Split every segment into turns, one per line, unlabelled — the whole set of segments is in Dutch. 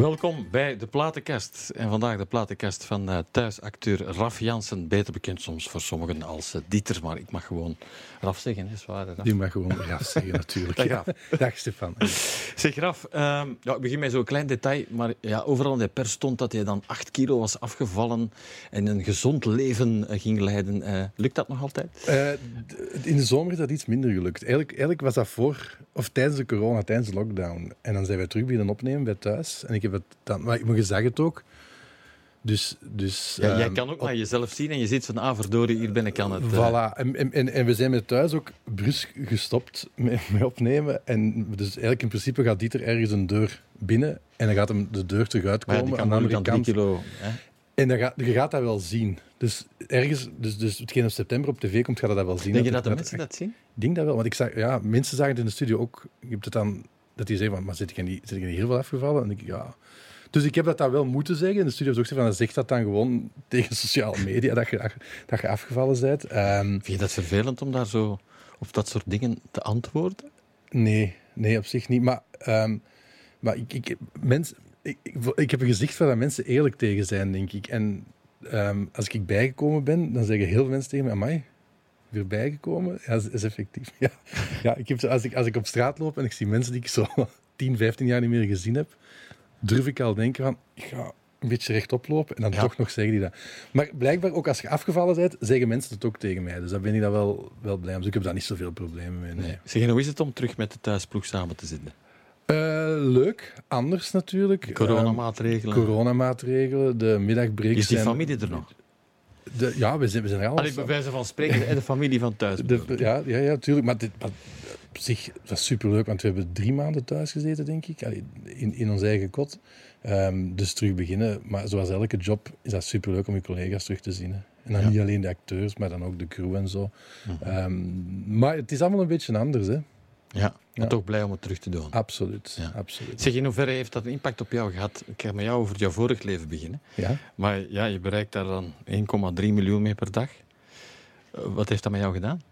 Welkom bij de Platenkast. En vandaag de Platenkast van uh, thuisacteur Raf Jansen. Beter bekend soms voor sommigen als uh, Dieter, maar ik mag gewoon Raf zeggen. Is waar, Raf?
Die mag gewoon Raf zeggen, natuurlijk. Dag, ja. Dag Stefan.
Zeg Raf, uh, ja, ik begin met zo'n klein detail. Maar ja, overal in de pers stond dat hij dan 8 kilo was afgevallen en een gezond leven uh, ging leiden. lukt dat nog altijd?
in de zomer is dat iets minder gelukt. Eigenlijk, eigenlijk was dat voor, of tijdens de corona, tijdens de lockdown. En dan zijn wij terug beginnen opnemen bij thuis. En ik heb het dan, maar je zag het ook. Dus, dus,
ja, jij ehm, kan ook naar jezelf zien en je ziet van, ah, verdorie, hier ben ik aan het...
Voilà. En, en, en we zijn met thuis ook brusk gestopt met, met, opnemen. En dus eigenlijk in principe gaat Dieter ergens een deur binnen en dan gaat hem de deur terug uitkomen.
Ja, aan de andere kant. Kilo, hè?
En dan gaat, je gaat dat wel zien. Dus ergens, dus, dus hetgeen in september op tv komt, gaat dat wel zien.
Denk je dat de mensen dat zien?
Ik denk dat wel, want ik zag, ja, mensen zagen het in de studio ook. Je hebt het dan, dat die zeggen, maar zit je niet, zit je niet heel veel afgevallen? En ik ja... Dus ik heb dat dan wel moeten zeggen. In de studio heb ik van, zeg dat dan gewoon tegen sociale media, dat je, dat je afgevallen bent. Um,
Vind je dat vervelend om daar zo op dat soort dingen te antwoorden?
Nee, nee op zich niet. Maar, um, maar ik, ik, mens, ik, ik, ik, heb een gezicht van dat mensen eerlijk tegen zijn, denk ik. En um, als ik bijgekomen ben, dan zeggen heel veel mensen tegen me, amai, weer bijgekomen? Ja, dat is effectief. Ja, ja ik heb, als, ik, als ik op straat loop en ik zie mensen die ik zo 10, 15 jaar niet meer gezien heb, durf ik al denken van, ik ga een beetje rechtop lopen en dan toch nog zeggen die dat. Maar blijkbaar, ook als je afgevallen bent, zeggen mensen het ook tegen mij. Dus daar ben ik dan wel, wel blij om. Dus ik heb daar niet zoveel problemen mee. Nee.
Zeg, hoe is het om terug met de thuisploeg samen te zitten?
Uh, leuk, anders natuurlijk.
Coronamaatregelen.
Uh, coronamaatregelen, de middagbreak.
Is die familie er nog?
De, ja, we zijn, we zijn er al.
Allee, bij wijze van spreken, de familie van thuis.
De, ja, ja, ja, natuurlijk. Maar dit, op zich was superleuk, want we hebben drie maanden thuis gezeten, denk ik. in, in ons eigen kot. Um, dus terug beginnen. Maar zoals elke job is dat superleuk om je collega's terug te zien. Hè. En dan niet alleen de acteurs, maar dan ook de crew en zo. Mhm. um, maar het is allemaal een beetje anders, hè.
Ja, maar toch blij om het terug te doen.
Absoluut, absoluut.
Zeg, in hoeverre heeft dat een impact op jou gehad? Ik ga met jou over jouw vorig leven beginnen. Ja. Maar ja, je bereikt daar dan 1,3 miljoen mee per dag. Uh, wat heeft dat met jou gedaan?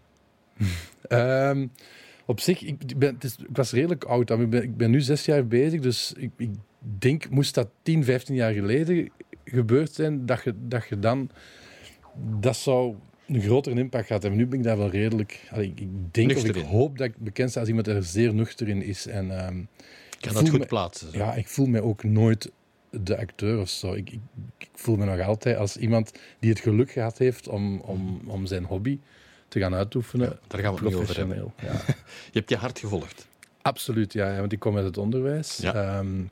um, op zich, ik, ben, het is, ik was redelijk oud. Ik ben, ik ben nu zes jaar bezig, dus ik, ik denk, moest dat 10, 15 jaar geleden gebeurd zijn, dat je, dat je dan... Dat zou een grotere impact gehad hebben. Nu ben ik daar wel redelijk... Allee, ik denk of ik hoop dat ik bekend sta als iemand er zeer nuchter in is. En, um,
ik kan dat goed plaatsen.
Ja, ik voel me ook nooit de acteur of zo. Ik, ik, ik, voel me nog altijd als iemand die het geluk gehad heeft om, om, om zijn hobby te gaan uitoefenen.
daar gaan we het niet over hebben. Ja. je hebt je hart gevolgd.
Absoluut, ja. Want ik kom uit het onderwijs. Um,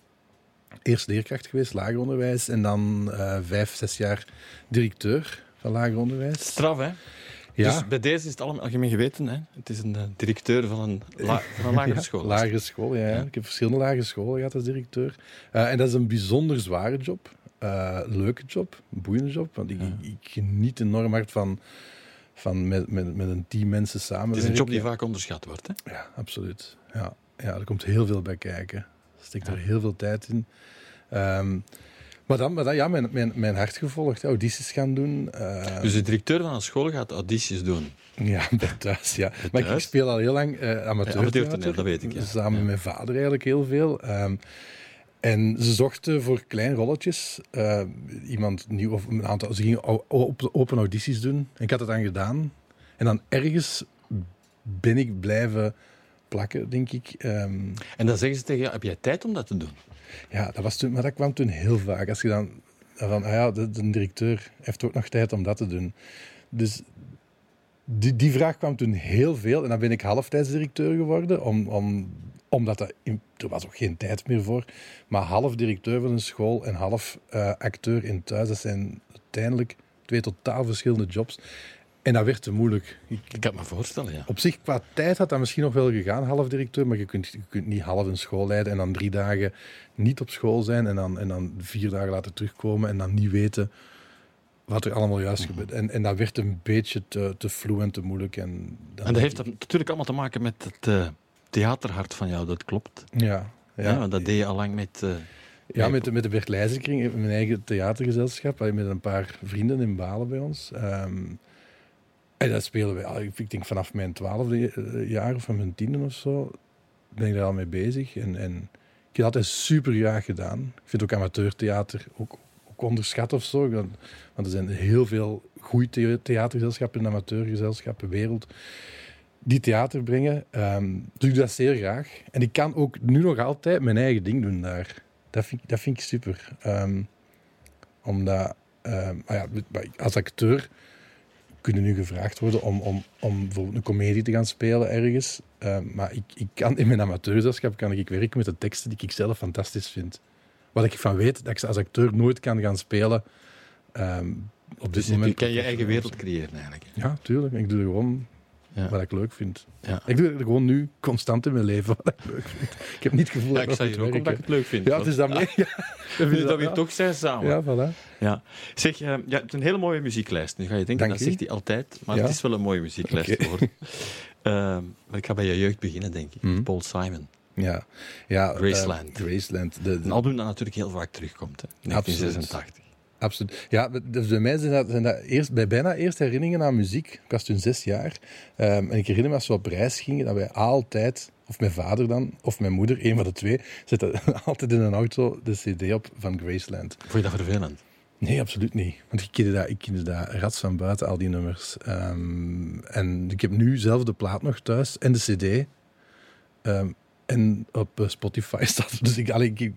eerst leerkracht geweest, lager onderwijs. En dan uh, vijf, zes jaar directeur van lager onderwijs.
Straf, hè? Ja. Dus bij deze is het allemaal algemeen geweten. Hè? Het is een uh, directeur van een, la van een lagere school.
Ja, lagere school, ja, ja, Ik heb verschillende lagere scholen gehad als directeur. Uh, en dat is een bijzonder zware job. Uh, leuke job, boeiende job. Want ik, ik, geniet enorm hard van van met, met, met een team mensen samen. Het
is een job die vaak onderschat wordt, hè?
Ja, absoluut. Ja, ja er komt heel veel bij kijken. Er steekt er heel veel tijd in. Um, maar dan, maar dan ja, mijn, mijn, mijn hart gevolgd, audities gaan doen. Uh,
dus de directeur van een school gaat audities doen?
Ja, bij thuis, ja. maar ik speel al heel lang uh, amateur, ja,
dat weet ik, ja.
Samen
ja.
met mijn vader eigenlijk heel veel. Um, en ze zochten voor klein rolletjes uh, iemand nieuw, of een aantal. Ze gingen open audities doen. En ik had het dan gedaan. En dan ergens ben ik blijven plakken, denk ik. Um,
en dan zeggen ze tegen jou: heb jij tijd om dat te doen?
Ja, dat was toen, maar dat kwam toen heel vaak. Als je dan van, ah ja, de, directeur heeft ook nog tijd om dat te doen. Dus die, die vraag kwam toen heel veel. En dan ben ik halftijdsdirecteur geworden, om, om omdat er, er was ook geen tijd meer voor. Maar half directeur van een school en half uh, acteur in thuis, dat zijn uiteindelijk twee totaal verschillende jobs. En dat werd te moeilijk.
Ik, ik kan me voorstellen, ja.
Op zich, qua tijd had dat misschien nog wel gegaan, half directeur. Maar je kunt, je kunt niet half een school leiden en dan drie dagen niet op school zijn. En dan, en dan vier dagen later terugkomen en dan niet weten wat er allemaal juist mhm. gebeurt. En, en dat werd een beetje te, te en te moeilijk. En,
en dat heeft natuurlijk allemaal te maken met het... Uh theaterhart van jou, dat klopt.
Ja. ja.
want dat deed je al lang met... Uh,
ja, met de, met de Bert Leijzenkring, mijn eigen theatergezelschap, met een paar vrienden in Balen bij ons. Um, en dat spelen we, ik denk vanaf mijn twaalfde eh, jaar of van mijn tiende of zo, ben ik daar al mee bezig. En, en ik heb het altijd super graag gedaan. Ik vind ook amateurtheater ook, ook onderschat of zo. Want er zijn heel veel goede theatergezelschappen en amateurgezelschappen wereld die theater brengen. Um, doe ik dat zeer graag. En ik kan ook nu nog altijd mijn eigen ding doen daar. Dat vind, dat vind ik super. Um, omdat, um, ja, als acteur kunnen nu gevraagd worden om, om, om bijvoorbeeld een komedie te gaan spelen ergens. maar ik, ik kan in mijn amateurzelschap kan ik werken met de teksten die ik zelf fantastisch vind. Wat ik van weet, dat ik ze als acteur nooit kan gaan spelen. op dit
dus
moment.
Je kan je eigen wereld creëren eigenlijk.
Ja, tuurlijk. Ik doe er gewoon ja. Wat ik leuk vind. Ja. Ik doe het gewoon nu constant in mijn leven wat ik leuk vind. Ik heb niet het gevoel
ja, ik hier ook omdat ik het leuk vind.
Ja, het is dat mee. Ja.
Ja. Dus dat we toch zijn samen.
Ja, voilà.
Ja. Zeg, uh, ja, het is een hele mooie muzieklijst. Nu ga je denken, Dank dat zegt hij altijd. Maar het is wel een mooie muzieklijst okay. geworden. uh, maar ik ga bij je jeugd beginnen, denk ik. Mm. Paul Simon.
Ja. ja
Graceland.
Uh, Graceland. De, de...
Een album dat natuurlijk heel vaak terugkomt. Hè. 1986.
Absoluut. Ja, dus bij mij zijn dat, zijn dat eerst, bij bijna eerst herinneringen aan muziek. Ik was toen zes jaar. Um, en ik herinner me als we op reis gingen, dat wij altijd, of mijn vader dan, of mijn moeder, een van de twee, zette altijd in een auto de cd op van Graceland.
Vond je dat vervelend?
Nee, absoluut niet. Want ik kende dat, ik kende dat rats van buiten, al die nummers. Um, en ik heb nu zelf de plaat nog thuis en de cd. Um, en op Spotify staat. Dus ik, allee, ik, ik,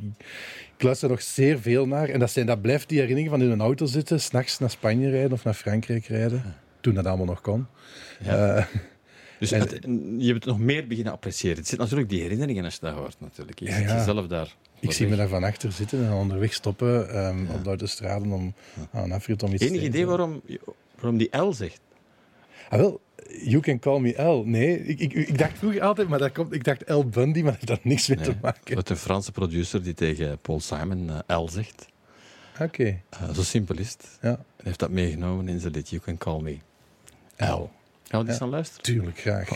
ik luister nog zeer veel naar. En dat, zijn, dat blijft die herinnering van in een auto zitten, s'nachts naar Spanje rijden of naar Frankrijk rijden. Toen dat allemaal nog kon. Ja. Uh,
dus en, het, je hebt het nog meer beginnen appreciëren. Het zit natuurlijk die herinneringen als je dat hoort, natuurlijk. Je ja, ja. zelf daar.
Ik zie me daar van achter zitten en onderweg stoppen um, ja. op de autostraden om aan Afrit om iets
Enig idee waarom, waarom die L zegt?
Ah, wel, You Can Call Me L. Nee, ik, ik, ik dacht vroeger altijd, maar dat komt, ik dacht L Bundy, maar dat heeft daar niks mee te maken.
Is een Franse producer die tegen Paul Simon uh, L zegt.
Oké. Okay.
Uh, zo simpel is het.
Ja.
Hij heeft dat meegenomen in zijn lied You Can Call Me L. Gaan we die eens ja. luisteren?
Tuurlijk, graag.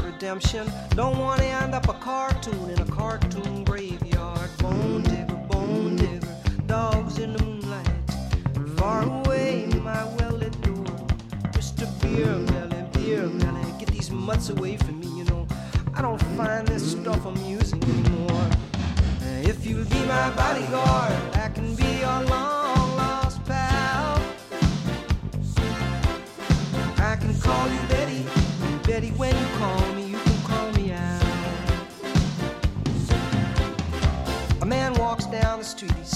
Redemption. Don't want to end up a cartoon in a cartoon graveyard. Bone digger, bone digger, dogs in the moonlight. Far away, my well-lit door. Mr. Beer Melly, Beer Melly, get these mutts away from me, you know. I don't find this stuff amusing anymore. If you'll be my bodyguard, I can be your long lost pal. I can call you Betty, Betty when you call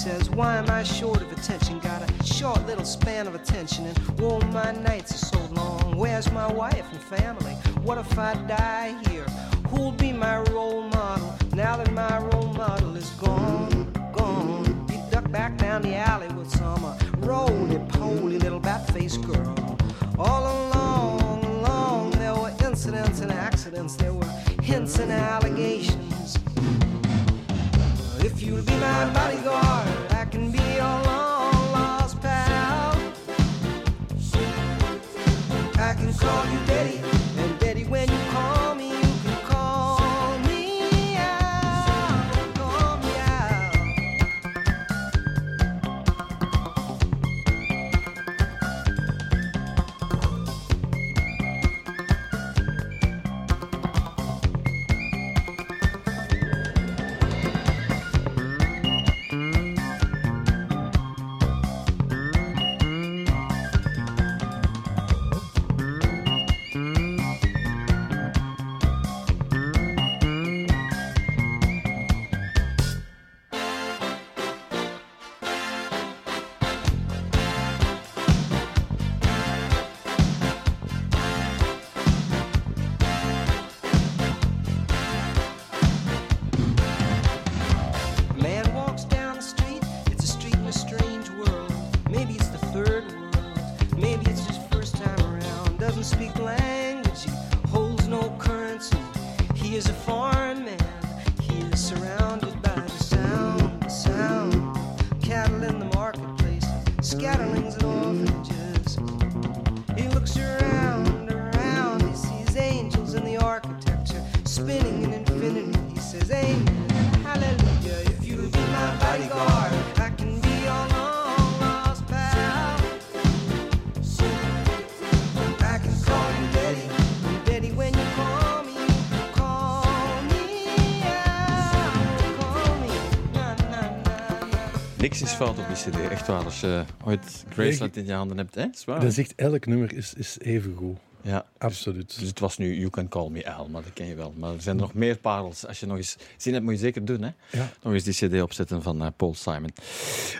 says, Why am I short of attention? Got a short little span of attention, and oh, my nights are so long. Where's my wife and family? What if I die here? Who'll be my role model now that my role model is gone? Gone. He ducked back down the alley with some uh, roly poly little bat faced girl. All along, along, there were incidents and accidents, there were hints and allegations.
Niks is fout op die cd, echt waar. Als je ooit Graceland in je handen hebt, hè? Is waar.
Dat echt, elk nummer is, is even goed.
Ja.
Absoluut.
Dus het was nu You Can Call Me Al, maar dat ken je wel. Maar er zijn er nog meer parels. Als je nog eens zin hebt, moet je zeker doen. Hè?
Ja.
Nog eens die cd opzetten van eh, Paul Simon.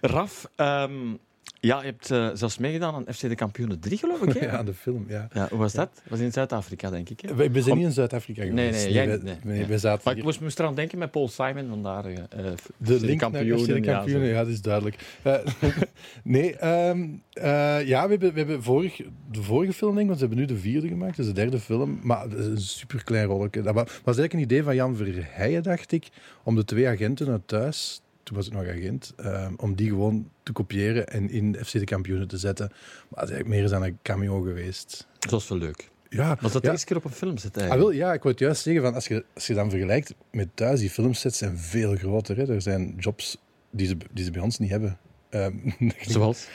Raf, ehm, ja, je hebt eh, zelfs meegedaan aan FC de Kampioenen 3, geloof ik. Hè?
Ja, de film, ja.
Ja, hoe was dat? Dat was in Zuid-Afrika, denk ik. Hè?
We zijn
Om-
niet in Zuid-Afrika geweest.
Nee, nee, jij nee.
nee,
Ja.
wij zaten
Maar ik moest, moest eraan denken met Paul Simon, vandaar eh, eh,
De link naar FC de kampioenen,
ja,
ja, dat is duidelijk. Eh, nee, ehm, eh, ja, we hebben, we hebben vorig, de vorige film, denk ik, want ze hebben nu de vierde gemaakt, dus de derde film, maar een superklein rolletje. Dat wa- was eigenlijk een idee van Jan Verheijen, dacht ik, om de twee agenten uit thuis, toen was ik nog agent, ehm, om die gewoon te kopiëren en in FC de kampioenen te zetten. Maar het is eigenlijk meer eens aan een cameo geweest.
Dat was wel leuk.
Ja,
Was dat
ja.
de eerste keer op een film zit
Ah,
eigenlijk?
wel, ja, ik wil het juist zeggen, van als, je, als je dan vergelijkt met thuis, die filmsets zijn veel groter. Hè. Er zijn jobs die ze, die ze bij ons niet hebben. Ehm,
Zoals?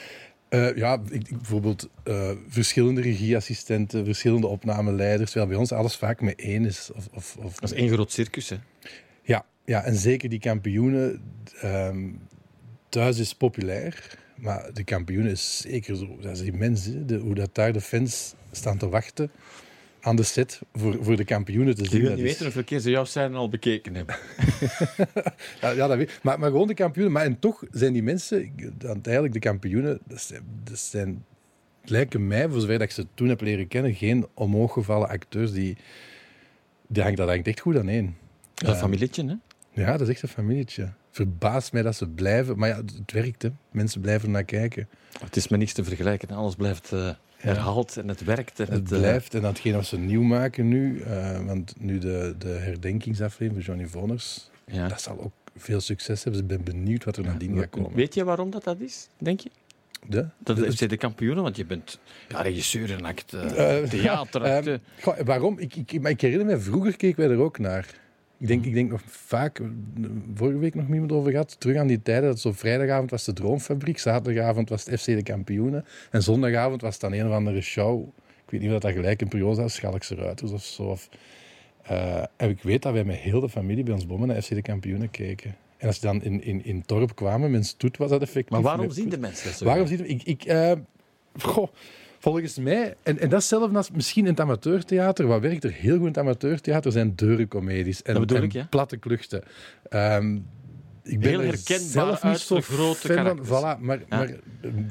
eh, ja, ik, ik- bijvoorbeeld eh, verschillende regieassistenten, verschillende opnameleiders, terwijl bij ons alles vaak met één is. Of, of, of,
Dat is één groot circus, hè?
Ja, en zeker die kampioenen. ehm, thuis is populair, maar de kampioenen is zeker zo. Dat is immens. De, hoe dat daar de fans staan te wachten aan de set voor, voor de kampioenen te zien.
Je wil niet
is-
weten hoeveel keer ze jouw scène al bekeken hebben.
Ja, ja dat weet ik. Maar, maar gewoon de kampioenen. Maar en toch zijn die mensen, ik- eigenlijk de kampioenen, dat zijn, dat zijn lijken mij, voor zover dat ik ze toen heb leren kennen, geen omhooggevallen acteurs die... die hangt, dat hangt echt goed aan één.
Dat een familietje, hè?
Ja, dat is echt een familietje. Verbaast mij dat ze blijven. Maar ja, het werkt, hè. Mensen blijven naar kijken.
Het is met niks te vergelijken. Alles blijft eh, herhaald en het werkt. En
Het
het, eh,
blijft. En datgene wat ze nieuw maken nu, eh, want nu de, de herdenkingsaflevering van Johnny Voners,
ja.
dat zal ook veel succes hebben. Dus ik ben benieuwd wat er nadien gaat komen.
Weet je waarom dat, dat is, denk je?
De?
Dat
De-
de kampioenen, want je bent ja, regisseur en act.
Ehm, goh, waarom? Ik, ik, maar ik herinner me, vroeger keken wij er ook naar. Ik denk, ik denk nog vaak, eh, vorige week nog niemand over gehad, terug aan die tijden dat zo vrijdagavond was de Droomfabriek, zaterdagavond was het FC de Kampioenen en zondagavond was het dan een of andere show. Ik weet niet of dat gelijk een periode was, Schalkse Ruiters of zo. Of, eh, en ik weet dat wij met heel de familie bij ons bommen naar FC de Kampioenen keken. En als je dan in, in, in het dorp kwamen, mensen doet, was dat effectief.
maar waarom zien de mensen dat zo?
Waarom zien. Ik, ik, eh, goh, volgens mij... En, en dat is zelfs als misschien in het amateurtheater. Wat werkt er heel goed in het amateurtheater zijn deurencomedies. En, en
ik, ja.
platte kluchten. Ehm, ik ben
Heel
er
herkenbaar
zelf niet
uit
zo
de grote
fan van. Voilà, maar,
Ja.
maar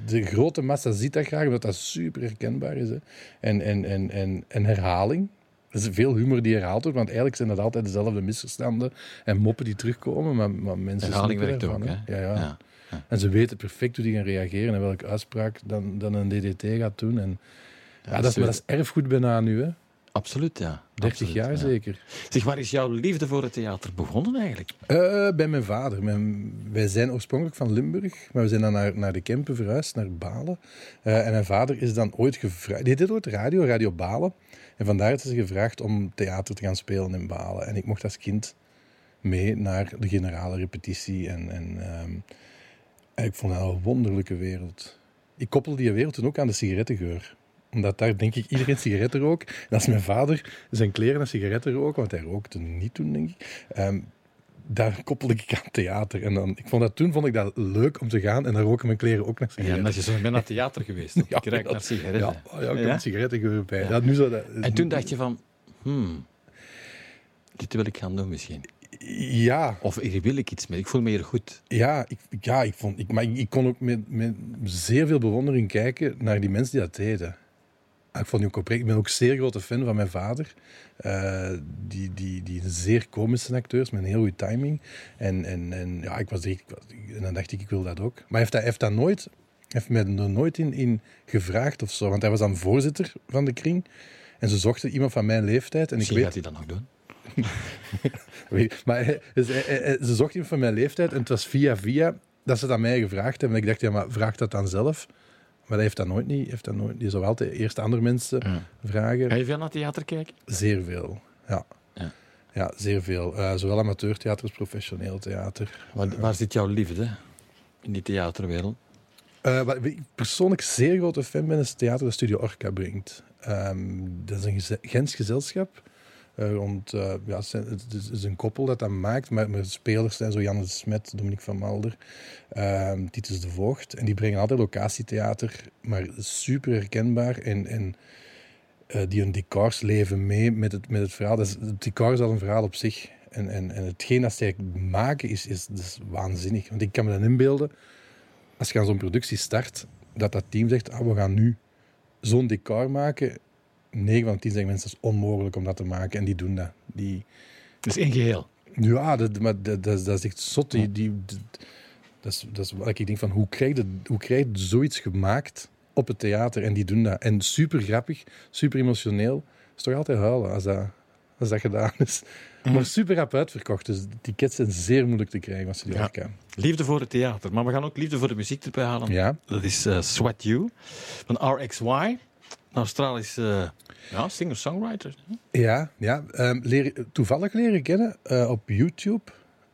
de grote massa ziet dat graag, omdat dat super herkenbaar is. Hè. En, en, en, en, en herhaling. Er is veel humor die herhaald wordt, want eigenlijk zijn dat altijd dezelfde misverstanden en moppen die terugkomen, maar, maar mensen
Herhaling werkt ook, hè?
Ja, ja.
Ja.
En ze weten perfect hoe die gaan reageren en welke uitspraak dan, dan een DDT gaat doen. En, ja, dat, is, maar dat is erfgoed bijna nu, hè?
Absoluut, ja.
30
Absoluut,
jaar
ja.
zeker.
Zeg, waar is jouw liefde voor het theater begonnen eigenlijk?
Eh, bij mijn vader. Mijn, wij zijn oorspronkelijk van Limburg, maar we zijn dan naar, naar de Kempen verhuisd, naar Balen. Eh, en mijn vader is dan ooit gevraagd... Die deed ooit radio, Radio Balen. En vandaar is ze gevraagd om theater te gaan spelen in Balen. En ik mocht als kind mee naar de generale repetitie. En, en, ehm, en ik vond dat een wonderlijke wereld. Ik koppel die wereld toen ook aan de sigarettengeur omdat daar denk ik iedereen sigaretten rook. En als mijn vader zijn kleren en sigaretten rook, want hij rookte niet toen, denk ik. ehm, daar koppelde ik aan theater. En dan, ik vond dat, toen vond ik dat leuk om te gaan. En dan roken mijn kleren ook naar
Ja,
sigaretten.
en als je zo bent naar het theater geweest,
Ja,
ruik
dat-
naar sigaretten.
Ja, ja, ik
Ja?
sigarettengeur bij.
Ja.
Ja, nu dat,
En toen dacht je van, hmm, dit wil ik gaan doen misschien.
Ja,
Of hier wil ik iets mee, ik voel me hier goed.
ja, ik, ja ik, vond, ik, maar ik, ik kon ook met, met zeer veel bewondering kijken naar die mensen die dat deden. Ik, vond ook oprecht, ik ben ook zeer grote fan van mijn vader. Eh, die, die, die zeer komische acteur is, met een heel goede timing. En, en, en ja, ik was, echt- ik en dan dacht ik, ik wil dat ook. Maar hij heeft dat, heeft dat nooit, heeft mij er nooit in, in gevraagd of zo. Want hij was dan voorzitter van de kring. En ze zochten iemand van mijn leeftijd. En ik
Misschien
weet,
gaat hij dat nog doen.
Maar hij- dus hij- hij- ze zocht iemand van mijn leeftijd en het was via via dat ze het aan mij gevraagd hebben. En ik dacht, ja, maar vraag dat dan zelf. Maar hij heeft dat nooit niet. Heeft dat nooit, die zou altijd eerst andere mensen
Ja.
vragen.
Ga je veel naar theater kijken?
Zeer veel, ja.
Ja.
Ja, zeer veel. Eh, zowel amateurtheater als professioneel theater.
Waar, waar zit jouw liefde in die theaterwereld?
Uh, wat ik persoonlijk zeer grote fan ben, is het theater dat Studio Orca brengt. Ehm, dat is een Gens gezelschap. Uh, rond, uh, ja, het, is een koppel dat dat maakt, maar, maar spelers zijn zo Janne de Smet, Dominique van Malder, ehm, Titus de Voogd. En die brengen altijd locatietheater, maar super herkenbaar. En, en uh, die hun decors leven mee met het, met het verhaal. Is, het decor is al een verhaal op zich. En, en, en hetgeen dat zij maken is, is, is waanzinnig. Want ik kan me dan inbeelden, als je aan zo'n productie start, dat dat team zegt, ah, we gaan nu zo'n decor maken. 9 van 10 zeggen mensen, dat is onmogelijk om dat te maken. En die doen dat. Die...
Dat is één geheel.
Ja, dat, maar dat, dat, dat is echt zot. Die, die, dat, is, dat is wat ik denk van, hoe krijg, je, hoe krijg je zoiets gemaakt op het theater? En die doen dat. En super grappig, super emotioneel. Het is toch altijd huilen als dat, als dat gedaan is. Maar super rap uitverkocht. Dus tickets zijn zeer moeilijk te krijgen als je die
ja. Liefde voor het theater. Maar we gaan ook liefde voor de muziek erbij halen.
Ja.
Dat is uh, Sweat You van RXY. Een Australische uh, ja, singer-songwriter.
Ja, ja um, leer, toevallig leren kennen uh, op YouTube.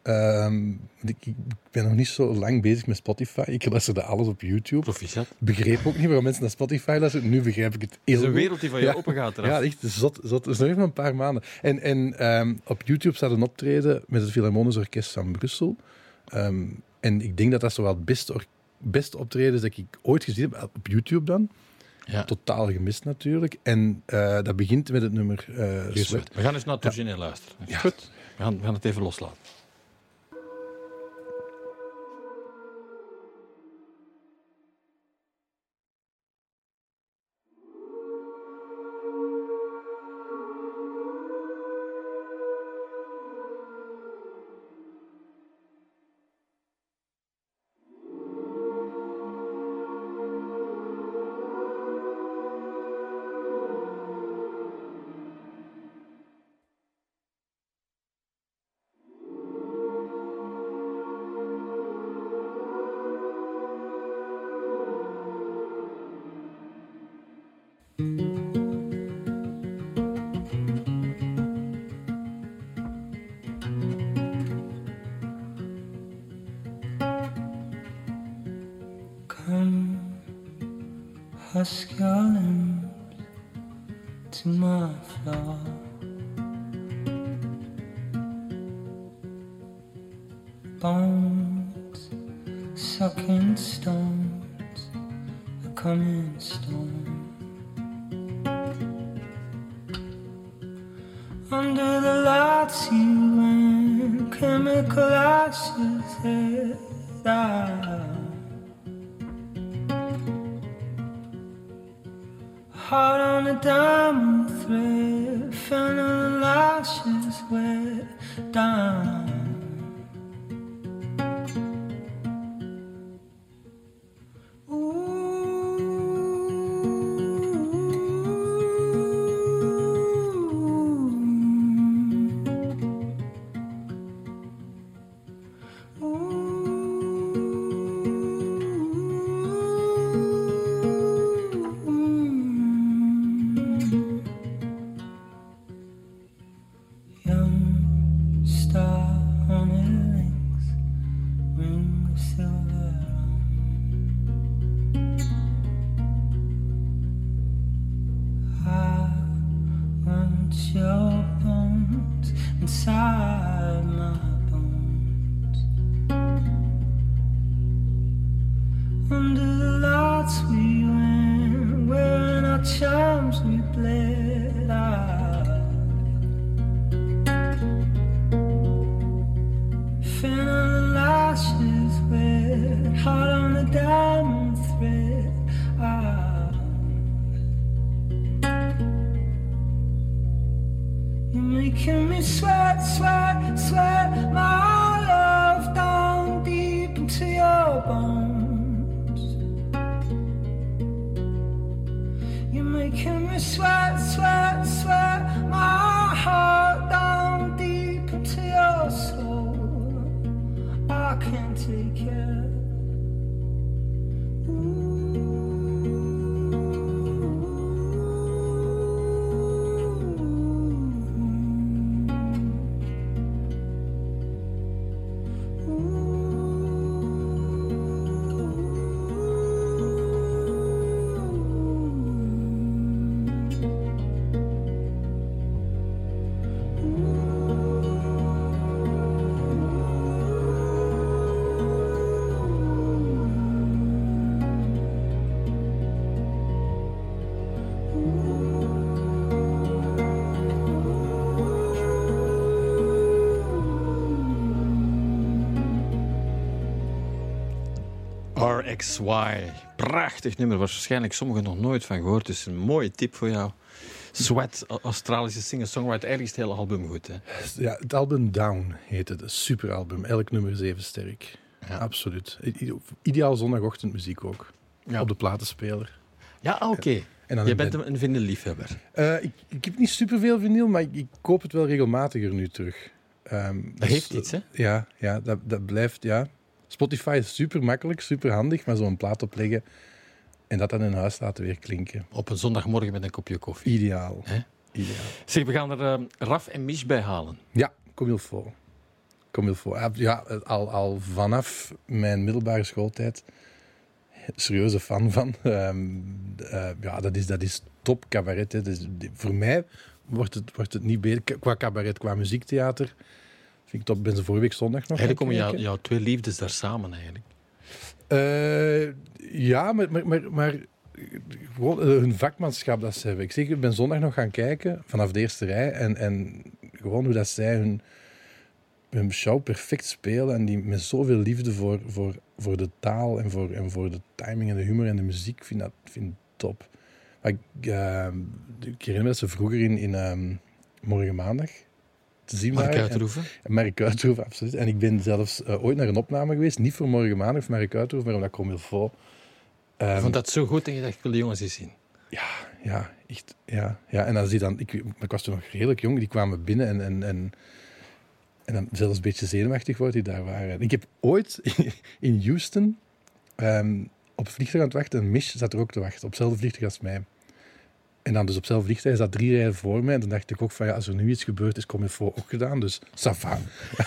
Um, ik, ik, ben nog niet zo lang bezig met Spotify. Ik luisterde alles op YouTube.
Proficiat.
Begreep ook niet waarom mensen naar Spotify luisteren. Nu begrijp ik het heel
Het is een wereld die van je
ja.
open gaat eraf.
Ja, echt zot. zot. Dat is nog even een paar maanden. En, en um, op YouTube staat een optreden met het Philharmonisch Orkest van Brussel. En ik denk dat dat zowel het beste, beste optreden is dat ik ooit gezien heb. Op YouTube dan.
Ja.
Totaal gemist natuurlijk. En uh, dat begint met het nummer uh, Sweat.
We gaan eens naar het origineel ja. luisteren.
Ja.
Goed. We gaan, we gaan het even loslaten.
under the lights.
RXY. Prachtig nummer, waarschijnlijk sommigen nog nooit van gehoord. Dus een mooie tip voor jou. Sweat, Australische singer-songwriter. Eigenlijk is het hele album goed. Hè?
Ja, het album Down heet het. Een super album. Elk nummer is even sterk.
Ja.
Absoluut. Ideaal zondagochtendmuziek ook.
Ja.
Op de platenspeler.
Ja, ah, oké. Je bent een, een vinylliefhebber.
Eh, ik, ik heb niet superveel vinyl, maar ik, ik koop het wel regelmatiger nu terug. Ehm,
Dat heeft iets, hè?
Ja, ja dat, dat blijft, ja. Spotify is super makkelijk, super handig, maar zo'n plaat opleggen en dat dan in huis laten weer klinken.
Op een zondagmorgen met een kopje koffie.
Ideaal.
Hè?
Ideaal.
Zeg, we gaan er eh, Raf en Mich bij halen.
Ja, comme il faut. Comme il faut. Ah, Ja, al, al vanaf mijn middelbare schooltijd serieuze fan van. Ehm, eh, ja, dat is, dat is top cabaret. Hè. Dus die- voor mij wordt het, wordt het niet beter. Qua cabaret, qua muziektheater. Vind ik ben ze vorige week zondag nog
Eigenlijk komen jou, jouw twee liefdes daar samen eigenlijk.
Eh, ja, maar, maar, maar, maar gewoon eh, hun vakmanschap dat ze hebben. Ik zeg, ik ben zondag nog gaan kijken vanaf de eerste rij. En, en gewoon hoe dat zij hun, hun show perfect spelen. En die met zoveel liefde voor, voor, voor de taal en voor, en voor de timing en de humor en de muziek. Vind dat vind top. Maar ik, eh, ik herinner me dat ze vroeger in, in ehm, Morgen Maandag te zien
Mark
waren. En-. Mark absoluut. En ik ben zelfs eh, ooit naar een opname geweest. Niet voor morgen maandag of Mark Uithoef, maar omdat Comme il faut. Ehm,
Ik vond dat zo goed en je dacht, ik wil de jongens eens zien.
Ja, echt. Ja, ja. En als die dan... Ik, ik was toen nog redelijk jong. Die kwamen binnen en... en, en en dan zelfs een beetje zenuwachtig wordt die daar waren. Ik heb ooit in Houston ehm, op vliegtuig aan het wachten. En Mish zat er ook te wachten. Op hetzelfde vliegtuig als mij. En dan dus op vliegtuig. Hij zat drie rijen voor mij. En dan dacht ik ook van ja, als er nu iets gebeurt, is Comme il faut ook gedaan. Dus ça va.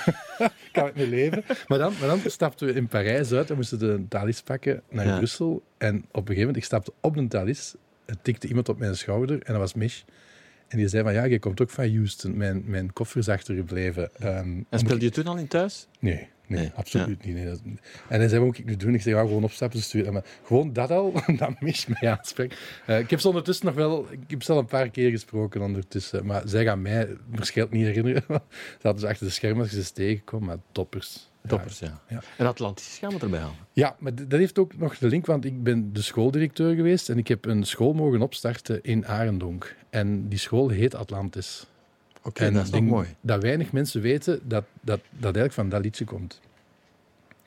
kan ik mee leven. Maar dan, maar dan stapten we in Parijs uit en moesten de Thalys pakken naar
Ja.
Brussel. En op een gegeven moment, ik stapte op de Thalys. Er tikte iemand op mijn schouder en dat was Mish. En die zei van, ja, je komt ook van Houston. Mijn, mijn koffer is achtergebleven. Ehm,
En speelde je toen al in thuis?
Nee, nee,
Nee,
absoluut niet. Nee, en hij zei, wat moet ik nu doen? Ik zei, ja, gewoon opstappen sturen. Maar gewoon dat al, dat mis mij aanspreekt. Eh, ik heb ze ondertussen nog wel... Ik heb ze al een paar keer gesproken ondertussen. Maar zij gaan mij waarschijnlijk niet herinneren. Ze hadden ze achter de schermen als je ze tegenkomt. Maar toppers.
Toppers, ja.
Ja.
En Atlantis gaan we erbij halen.
Ja, maar dat heeft ook nog de link, want ik ben de schooldirecteur geweest en ik heb een school mogen opstarten in Arendonk. En die school heet Atlantis.
Oké,
en
dat is
denk
mooi.
Dat weinig mensen weten dat dat, dat eigenlijk van dat liedje komt.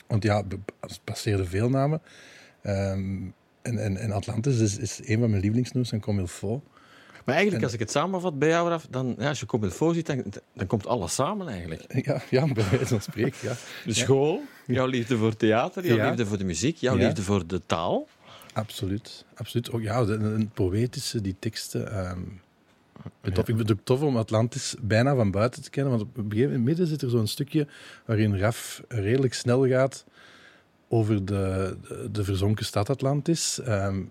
Want ja, be- het passeerde veel namen. Ehm, en, en, en Atlantis is, is een van mijn lievelingsnoems en Comme il faut.
Maar eigenlijk,
En-
als ik het samenvat bij jou, Raf, dan, ja, als je Comme il faut ziet, dan, dan komt alles samen eigenlijk.
Ja, ja bij wijze van spreken, ja.
De school, jouw liefde voor theater, jouw
Ja.
liefde voor de muziek, jouw liefde voor de taal.
Absoluut. absoluut. Ook, ja, de- een poëtische, die teksten. ehm, het tof. Ik vind het ook tof om Atlantis bijna van buiten te kennen. Want op een gegeven moment midden zit er zo'n stukje waarin Raf redelijk snel gaat over de, de, de verzonken stad Atlantis. Ehm,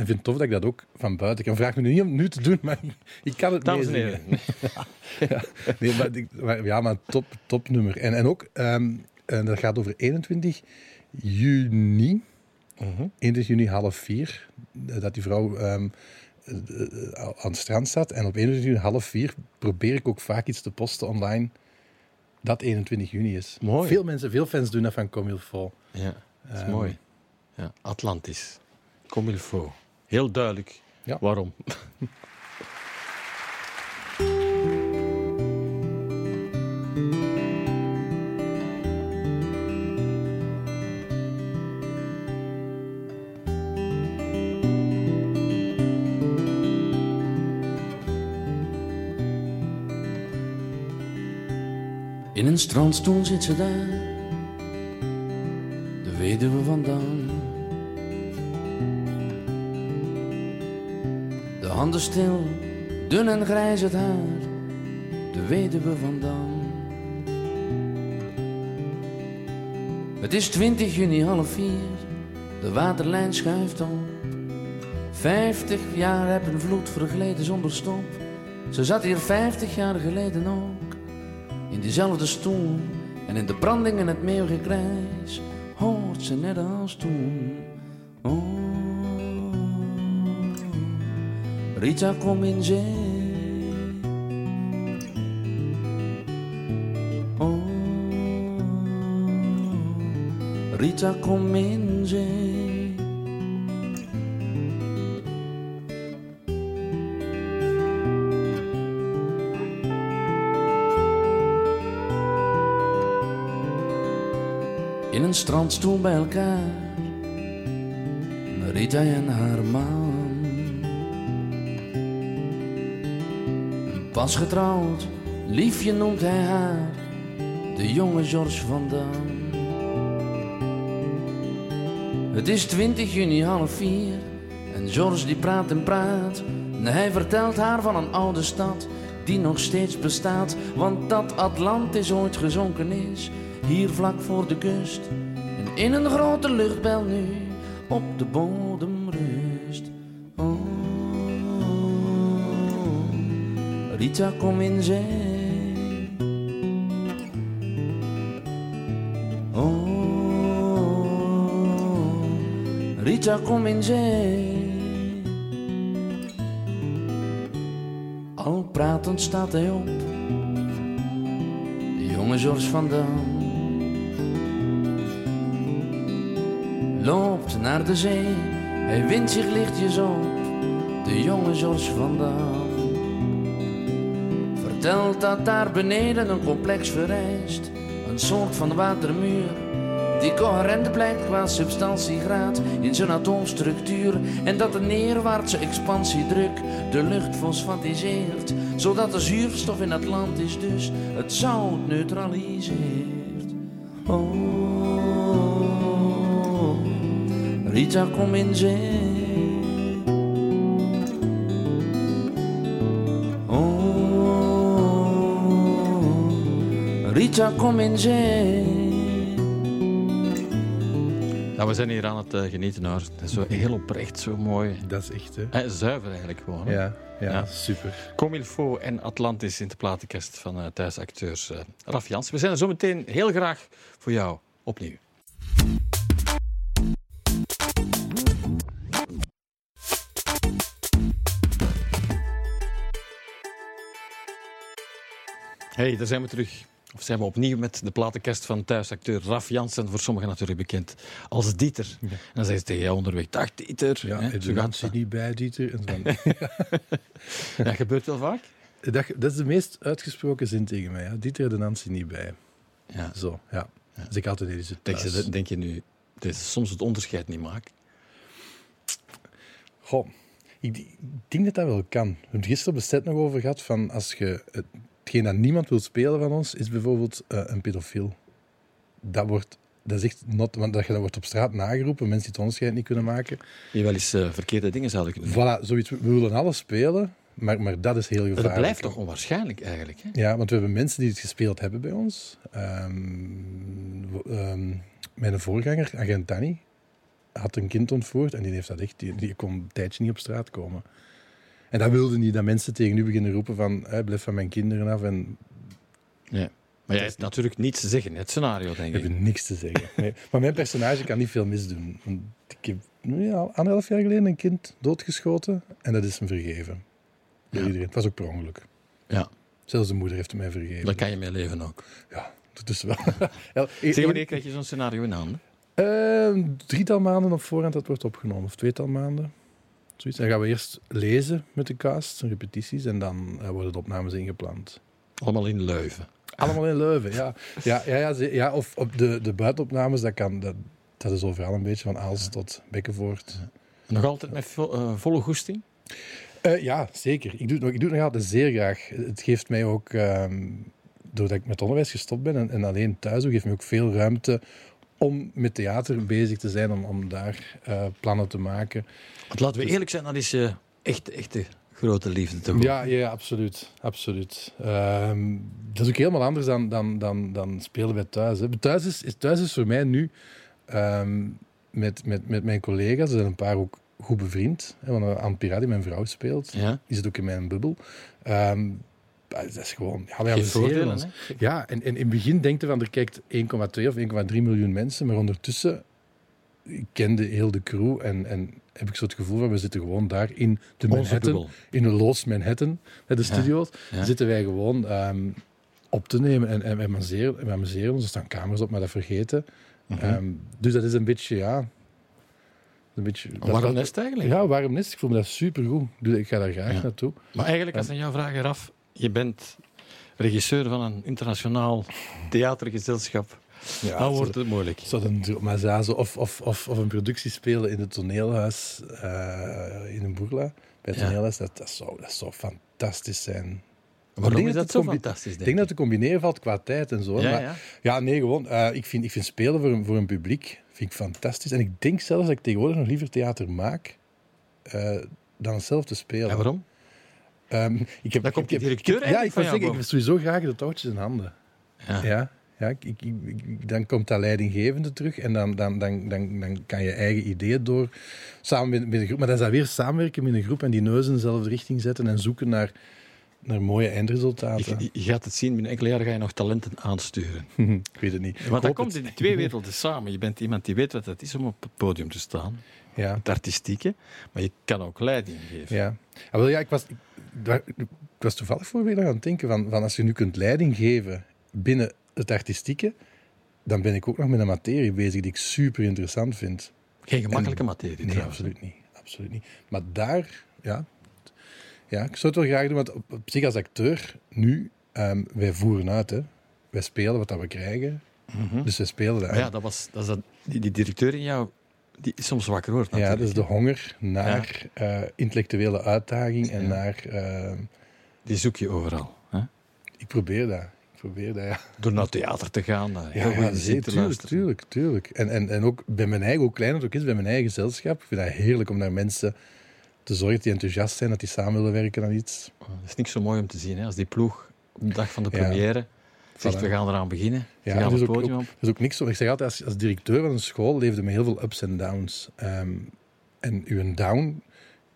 en vind het tof dat ik dat ook van buiten kan. Vraag me nu niet om nu te doen, maar ik, kan het
Dames en heren.
Nee, maar, maar- ja, maar top, top nummer. En, en ook, ehm, en dat gaat over 21 juni. 21 juni half vier, eh, dat die vrouw ehm, eh, eh, aan het strand staat. En op 21 juni half vier probeer ik ook vaak iets te posten online dat 21 juni is.
Mooi.
Veel mensen, veel fans doen dat van Comme il faut.
Ja, dat is
Ehm,
mooi. Ja, Atlantis. Comme il faut. Heel duidelijk
Ja.
waarom.
In een strandstoel zit ze daar, de weduwe van handen stil, dun en grijs het haar, de weduwe van Dan. Het is 20 juni half vier, de waterlijn schuift op. Vijftig jaar heb een vloed vergleden zonder stop. Ze zat hier vijftig jaar geleden ook in diezelfde stoel en in de branding en het meeuwgekrijs hoort ze net als toen. Rita, kom. Oh, Rita, kom in. In een strandstoel bij elkaar, Rita en haar. Pas getrouwd, liefje noemt hij haar, de jonge George van Dam. Het is 20 juni half vier en George die praat en praat. En hij vertelt haar van een oude stad die nog steeds bestaat. Want dat Atlantis ooit gezonken is, hier vlak voor de kust. En in een grote luchtbel nu op de bodem Rita, kom in zee. Oh, Rita, kom in zee. Al pratend staat hij op. De jonge George van Dam. Loopt naar de zee, hij wint zich lichtjes op. De jonge George van Dam. Vertelt dat daar beneden een complex verrijst. Een soort van watermuur. Die coherent blijkt qua substantiegraad in zijn atoomstructuur. En dat de neerwaartse expansiedruk de lucht fosfatiseert. Zodat de zuurstof in Atlantis dus het zout neutraliseert. Oh, Rita, kom in. Rita, kom in zee.
Ja, we zijn hier aan het eh, genieten hoor. Het is zo heel oprecht, zo mooi.
Dat is echt, hè?
Eh, zuiver eigenlijk gewoon. hè.
Ja, ja,
Ja.
super.
Comilfo en Atlantis in de platenkast van eh, thuisacteurs eh Raf Jans. We zijn er zo meteen heel graag voor jou opnieuw. Hey, daar zijn we terug. Of zijn we opnieuw met de platenkast van thuisacteur Raf Jansen, voor sommigen natuurlijk bekend als Dieter. En dan zeggen ze tegen jou onderweg, dag Dieter.
Ja,
Hè, zo
de
gaat het.
niet bij, Dieter. En dan,
Dat gebeurt wel vaak.
dat, dat is de meest uitgesproken zin tegen mij. Ja. Dieter de Nancy niet bij.
Ja.
Zo, ja. Dus ik die zit
Denk je, denk je nu dat je soms het onderscheid niet maakt?
Goh, ik, ik denk dat dat wel kan. We hebben het gisteren bestet nog over gehad van als je... Het, hetgeen dat niemand wil spelen van ons, is bijvoorbeeld eh, een pedofiel. Dat wordt... Dat is echt not... Want dat, je- dat wordt op straat nageroepen, mensen die het onderscheid niet kunnen maken.
Je wel eens eh, verkeerde dingen zouden kunnen doen.
Voilà, zoiets. We willen alles spelen, maar, maar dat is heel gevaarlijk.
dat blijft toch onwaarschijnlijk eigenlijk? Hè?
Ja, want we hebben mensen die het gespeeld hebben bij ons. Ehm, ehm, mijn voorganger, agent Danny, had een kind ontvoerd en die heeft dat echt, die, die kon een tijdje niet op straat komen. En dat wilde niet dat mensen tegen u beginnen roepen van, blijf van mijn kinderen af en
Ja. Maar jij hebt natuurlijk niets te zeggen, het scenario, denk
we
ik.
hebben niks te zeggen. Nee. Maar mijn personage kan niet veel misdoen. Want ik heb ja, anderhalf jaar geleden een kind doodgeschoten en dat is hem vergeven. Door
Ja.
iedereen. Het was ook per ongeluk.
Ja,
Zelfs de moeder heeft het mij vergeven.
daar kan je mee leven ook.
Ja, dat is wel. Ja,
Zeg, wanneer krijg je zo'n scenario in handen?
Eh, drietal maanden op voorhand dat wordt opgenomen, of tweetal maanden. Zoiets. Dan gaan we eerst lezen met de cast, repetities, en dan eh, worden de opnames ingepland.
Allemaal in Leuven.
Allemaal in Leuven, ja. Ja, ja, ja, ja of op de, de buitenopnames, dat, kan, dat, dat is overal een beetje, van Aalst tot Bekkenvoort.
Nog altijd met vo- eh, volle goesting?
Eh, ja, zeker. Ik doe, het nog, ik doe het nog altijd zeer graag. Het geeft mij ook, ehm, doordat ik met onderwijs gestopt ben en, en alleen thuis geeft me ook veel ruimte om met theater bezig te zijn, om, om daar eh, plannen te maken.
Want laten we eerlijk zijn, dat is je echt, echte grote liefde toch?
Ja, ja, absoluut. absoluut. Ehm, dat is ook helemaal anders dan, dan, dan, dan spelen bij thuis. Hè. Thuis is, is, thuis is voor mij nu ehm, met, met, met mijn collega's, er zijn een paar ook goed bevriend. Hè, want Anne Pirat, die mijn vrouw speelt,
Ja?
die zit ook in mijn bubbel. Ehm, dat is gewoon... Ja, wij
voordelen, hè?
Ja, en, en in het begin denkte van, er kijkt 1,2 of 1,3 miljoen mensen, maar ondertussen ik kende heel de crew en, en heb ik zo het gevoel van, we zitten gewoon daar in de Manhattan, in de Loos Manhattan, met de studio's,
ja.
zitten wij gewoon ehm, op te nemen en, en we, amuseren, we amuseren ons. Er staan camera's op, maar dat vergeten. Ehm, dus dat is een beetje, ja... Een beetje, dat-
nest eigenlijk?
Ja, waarom nest? Ik voel me dat supergoed. Dus ik ga daar graag
Ja.
naartoe.
Maar eigenlijk, als ik aan jou vragen, Raf, je bent regisseur van een internationaal theatergezelschap.
Ja,
Dan wordt het moeilijk.
Een ja, of, of, of, of een productie spelen in het toneelhuis eh, in een boerla. Bij het
Ja.
toneelhuis, dat, dat, zou, dat zou fantastisch zijn.
Waarom
denk
is
dat
dat
het
zo fantastisch,
Ik denk dat te combineren valt qua tijd en zo.
Ja,
maar,
ja.
ja, nee, gewoon. eh, ik, vind, ik vind spelen voor een, voor een publiek vind ik fantastisch. En ik denk zelfs dat ik tegenwoordig nog liever theater maak eh, dan het zelf te spelen.
En waarom?
Ehm, ik heb,
komt directeur
ik Ja, ik wil zeggen, ik heb sowieso graag de touwtjes in handen.
Ja.
Ja, ja ik, ik, dan komt dat leidinggevende terug en dan, dan, dan, dan, dan kan je eigen ideeën door samen met, met een groep. Maar dat is dan weer samenwerken met een groep en die neus in dezelfde richting zetten en zoeken naar, naar mooie eindresultaten.
Je, je gaat het zien, binnen enkele jaren ga je nog talenten aansturen.
ik weet het niet.
Want dan komt in die twee werelden samen. Je bent iemand die weet wat het is om op het podium te staan.
Ja,
Het artistieke. Maar je kan ook leiding geven.
ja. Ah, wel, ja ik, was, ik, daar- ik was toevallig voor weer aan het denken van, van als je nu kunt leiding geven binnen het artistieke, dan ben ik ook nog met een materie bezig die ik super interessant vind.
Geen gemakkelijke materie
Nee,
trouwens.
absoluut niet. Absoluut niet. Maar daar, ja, ja, ik zou het wel graag doen, want op, op zich als acteur, nu, ehm, wij voeren uit, hè. Wij spelen wat dat we krijgen,
Mhm.
dus wij spelen dat.
Maar ja, dat was, dat is dat, die, die directeur in jou, die is soms wakker wordt
ja,
natuurlijk.
dat is de honger naar eh, intellectuele uitdaging en
Ja.
naar... ehm,
Die zoek je overal. Hè?
ik probeer dat. Ik probeer dat, ja.
Door naar theater te gaan, heel
Ja, ja zeker, tuurlijk, tuurlijk, tuurlijk. En, en, en ook bij mijn eigen, hoe klein het ook is, bij mijn eigen gezelschap. Ik vind dat heerlijk om naar mensen te zorgen die enthousiast zijn, dat die samen willen werken aan iets.
Dat is niks zo mooi om te zien. Hè? Als die ploeg op de dag van de
Ja.
première zegt,
Voilà.
we gaan eraan beginnen.
Ja,
gaan
is
het
ook,
podium
ook,
op.
dat is ook niks. Ik zeg altijd, als, als directeur van een school leefde met heel veel ups en downs. Ehm, en uw down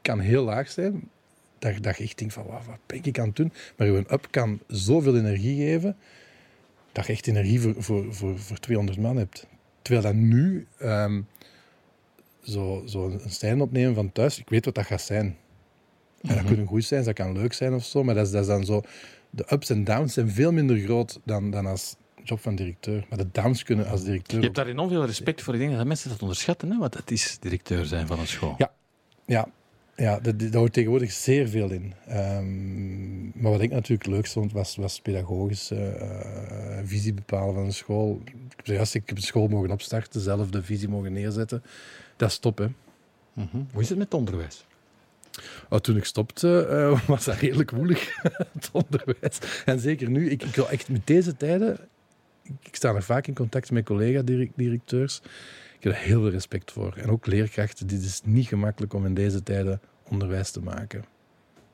kan heel laag zijn, dat, dat je echt denkt van, wat, wat ben ik aan het doen? Maar uw up kan zoveel energie geven, dat je echt energie voor, voor, voor, voor 200 man hebt. Terwijl dat nu, ehm, zo, zo een stijn opnemen van thuis, ik weet wat dat gaat zijn. En dat
Mhm.
kunnen goed zijn, dat kan leuk zijn of zo, maar dat is, dat is dan zo... De ups en downs zijn veel minder groot dan, dan als job van directeur. Maar de downs kunnen als directeur...
Je hebt daar enorm veel respect voor. Ik denk dat mensen dat onderschatten, hè? wat het is directeur zijn van een school.
Ja. Ja, ja dat, dat hoort tegenwoordig zeer veel in. Ehm, maar wat ik natuurlijk leuk vond, was, was pedagogische eh, visie bepalen van een school. Ik heb ik heb een school mogen opstarten, zelf de visie mogen neerzetten. Dat is top, hè.
Mhm. Hoe is het met het onderwijs?
Oh, toen ik stopte, eh, was dat redelijk moeilijk, het onderwijs. En zeker nu, ik, ik wil echt met deze tijden... Ik, sta nog vaak in contact met collega-directeurs. Ik heb er heel veel respect voor. En ook leerkrachten. Dit is niet gemakkelijk om in deze tijden onderwijs te maken.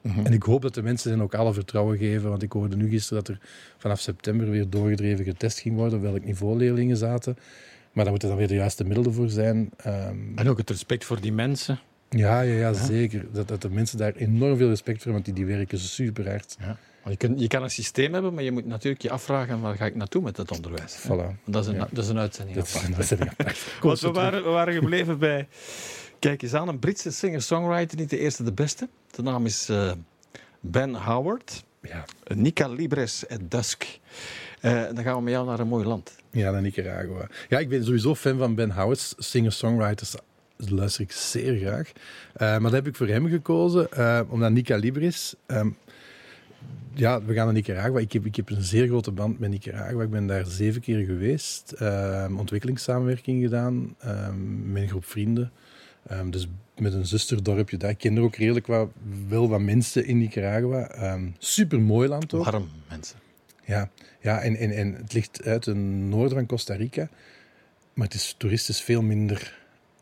En ik hoop dat de mensen hen ook alle vertrouwen geven. Want ik hoorde nu gisteren dat er vanaf september weer doorgedreven getest ging worden. op welk niveau leerlingen zaten. Maar daar moeten dan weer de juiste middelen voor zijn. Ehm,
En ook het respect voor die mensen.
Ja, ja, ja, zeker. Dat, dat de mensen daar enorm veel respect voor hebben, want die, die werken super hard.
Ja. Want je, kunt, je kan een systeem hebben, maar je moet natuurlijk je afvragen waar ga ik naartoe met het onderwijs.
Voilà.
Want Dat is een,
Ja.
dat is een uitzending.
Dat is,
apart.
dat is een apart.
Want we waren, we waren gebleven bij, kijk eens aan, een Britse singer-songwriter, niet de eerste, de beste. De naam is eh, Ben Howard.
Ja,
Nica Libres at Dusk. Eh, dan gaan we met jou naar een mooi land.
ja, naar Nicaragua. Ja, ik ben sowieso fan van Ben Howard, singer-songwriters. Luister ik zeer graag. Eh, maar dat heb ik voor hem gekozen, eh, omdat Nica Libris... ehm, ja, we gaan naar Nicaragua. Ik heb, ik heb een zeer grote band met Nicaragua. Ik ben daar zeven keer geweest. ehm, ontwikkelingssamenwerking gedaan ehm, met een groep vrienden. Dus met een zusterdorpje daar. Ik ken er ook redelijk wat, wel wat mensen in Nicaragua. Super mooi land ook.
Warm, mensen.
Ja, ja en, en, en het ligt uit het noorden van Costa Rica. Maar het is toeristisch veel minder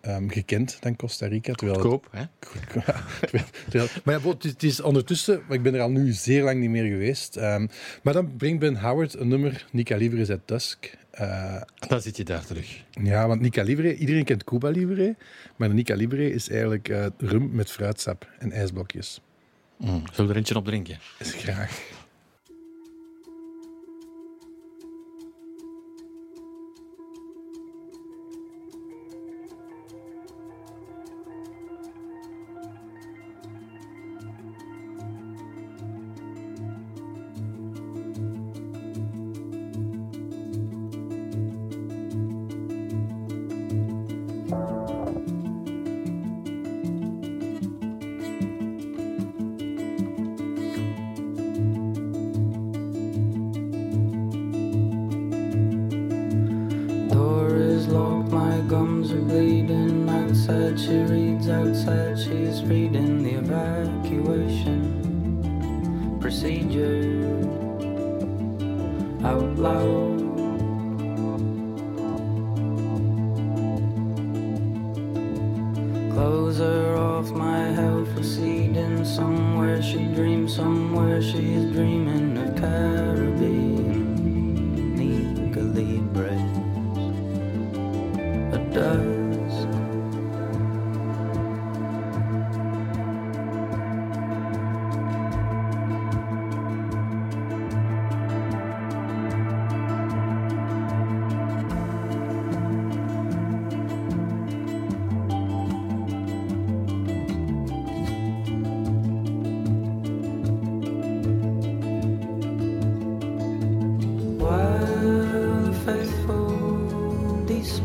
ehm, gekend dan Costa Rica. Terwijl het-
Koop, hè?
Ja, terwijl- terwijl- maar ja, het, is- het is ondertussen, maar ik ben er al nu zeer lang niet meer geweest. Ehm, maar dan brengt Ben Howard een nummer, Nica Libre is at Dusk. Eh,
Dan zit je daar terug.
ja, want Nica Libre, iedereen kent Cuba Libre, maar de Nica Libre is eigenlijk eh, rum met fruitsap en ijsblokjes.
Mm. Zullen we er eentje op drinken?
Is graag.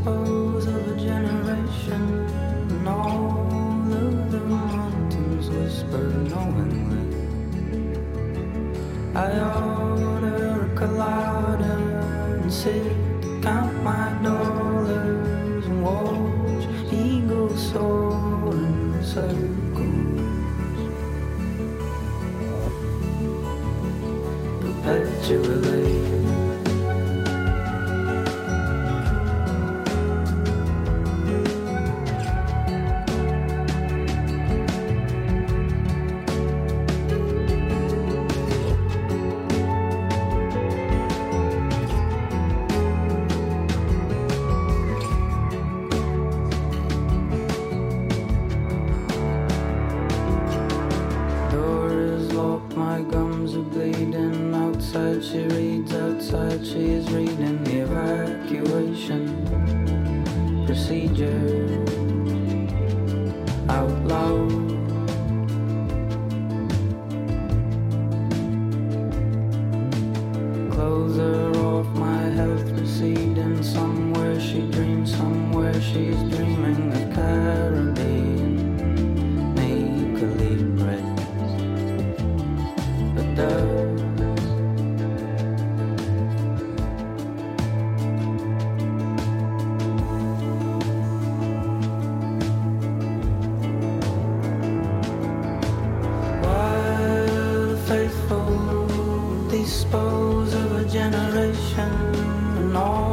Oh. Dispose of a generation and all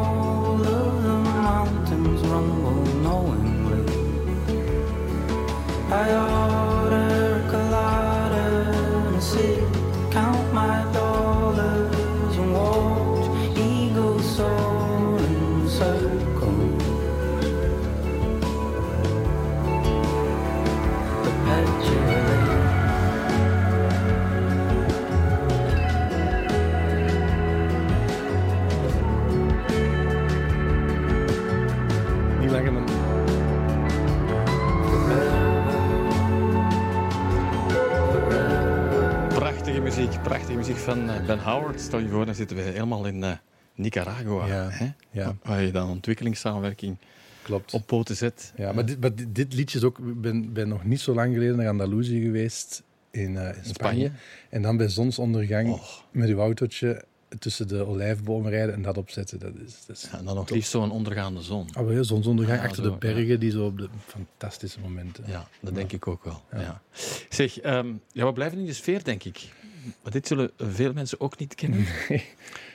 Prachtige muziek, van eh, Ben Howard. Stel je voor, dan zitten we helemaal in eh, Nicaragua.
Ja,
Hè?
ja.
Waar je dan ontwikkelingssamenwerking
Klopt.
op poten zet.
Ja, maar, dit, maar dit, dit liedje is ook... Ik ben, ben nog niet zo lang geleden naar Andalusië geweest in, eh, in Spanje.
Spanje?
En dan bij zonsondergang met uw autootje tussen de olijfbomen rijden en dat opzetten. Dat is, dat is
Ja, en dan nog liefst zo'n ondergaande zon.
Wel ja, zonsondergang
Ja,
achter
zo,
de bergen, die zo op de fantastische momenten.
Ja, dat denk ik ook wel. Ja. Zeg, ehm, ja, we blijven in de sfeer, denk ik. Maar dit zullen veel mensen ook niet kennen.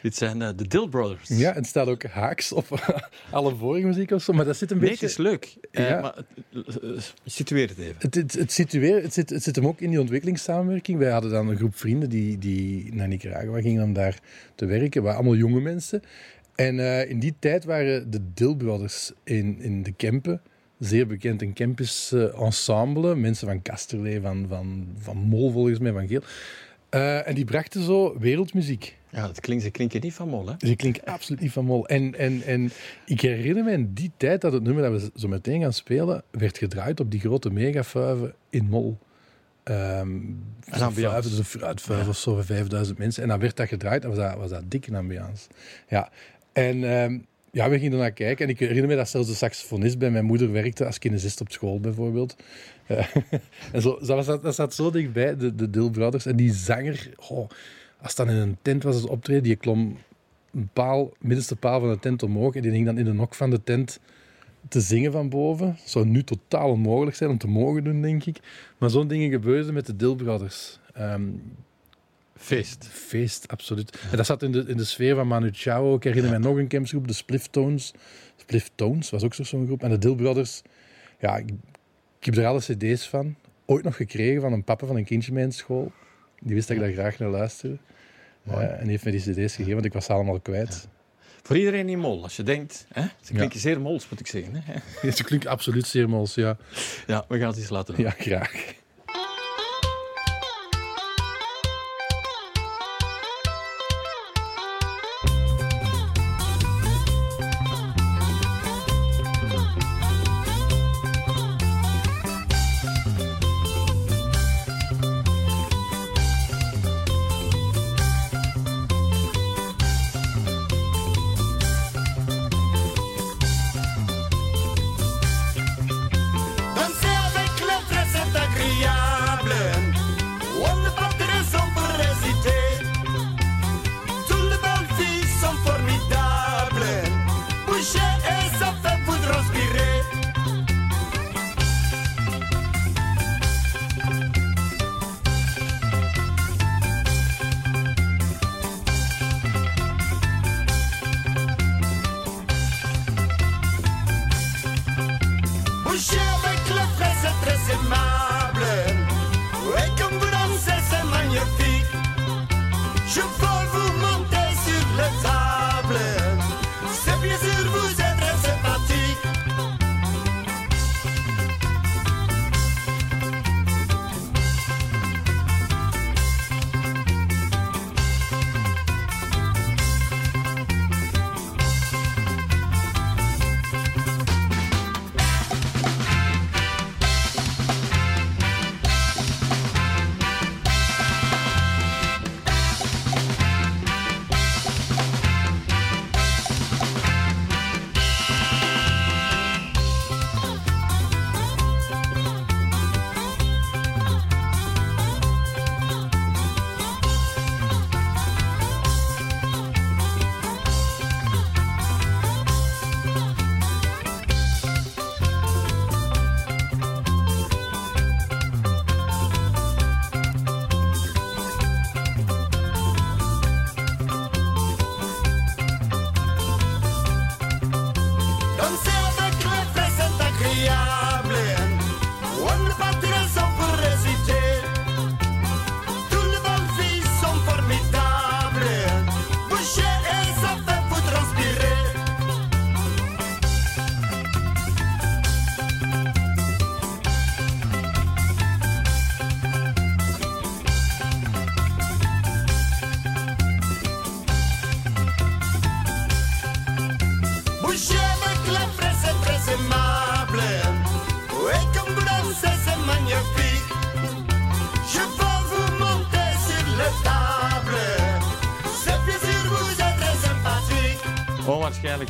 Dit zijn eh, de Dill Brothers.
Ja, en het staat ook haaks op alle vorige muziek of zo, maar dat zit een
Nee,
beetje...
het is leuk. Eh,
Ja.
maar eh, situeer het even.
Het, het, het, het, zit, het zit hem ook in die ontwikkelingssamenwerking. Wij hadden dan een groep vrienden die, die naar Nicaragua gingen om daar te werken. waren allemaal jonge mensen. En in die tijd waren de Dill Brothers in, in de Kempen. Zeer bekend een campus ensemble. Mensen van Kasterlee, van, van, van Mol volgens mij, van Geel. Eh, en die brachten zo wereldmuziek.
Ja, het klinkt, ze klinken niet van mol, hè?
Dus ik klink absoluut niet van Mol. En, en, en ik herinner me in die tijd dat het nummer dat we zo meteen gaan spelen, werd gedraaid op die grote megafuiven in Mol. Ehm
Een ambiance.
dus een fruitvuif of zo voor 5000 mensen. En dan werd dat gedraaid en was dat, was dat dik een ambiance. Ja. En ehm, ja, we gingen naar kijken. En ik herinner me dat zelfs de saxofonist bij mijn moeder werkte als kinesist op school bijvoorbeeld. Eh, en zo, dat, zat, dat zat zo dichtbij, de, de Dill Brothers. En die zanger, oh, als dan in een tent was het optreden, die klom een paal, middenste paal van de tent omhoog en die hing dan in de nok van de tent te zingen van boven. zou nu totaal onmogelijk zijn om te mogen doen, denk ik. Maar zo'n dingen gebeurden met de Dill Brothers.
Feest.
feest, absoluut. En dat zat in de, in de sfeer van Manu Chao. Ik herinner mij nog een campsgroep, de Spliftones. Spliftones was ook zo- zo'n groep. En de Dill Brothers, ja, ik, ik heb er alle cd's van. Ooit nog gekregen van een papa van een kindje mijn school. Die wist dat ik daar graag naar luisterde. Eh, en die heeft mij die cd's gegeven, want ik was ze allemaal kwijt.
Voor iedereen in Mol, als je denkt... Hè? Ze klinken zeer Mols, moet ik zeggen. Hè?
Ze klinkt absoluut zeer mols, ja.
Ja, we gaan het eens laten doen.
Ja, graag.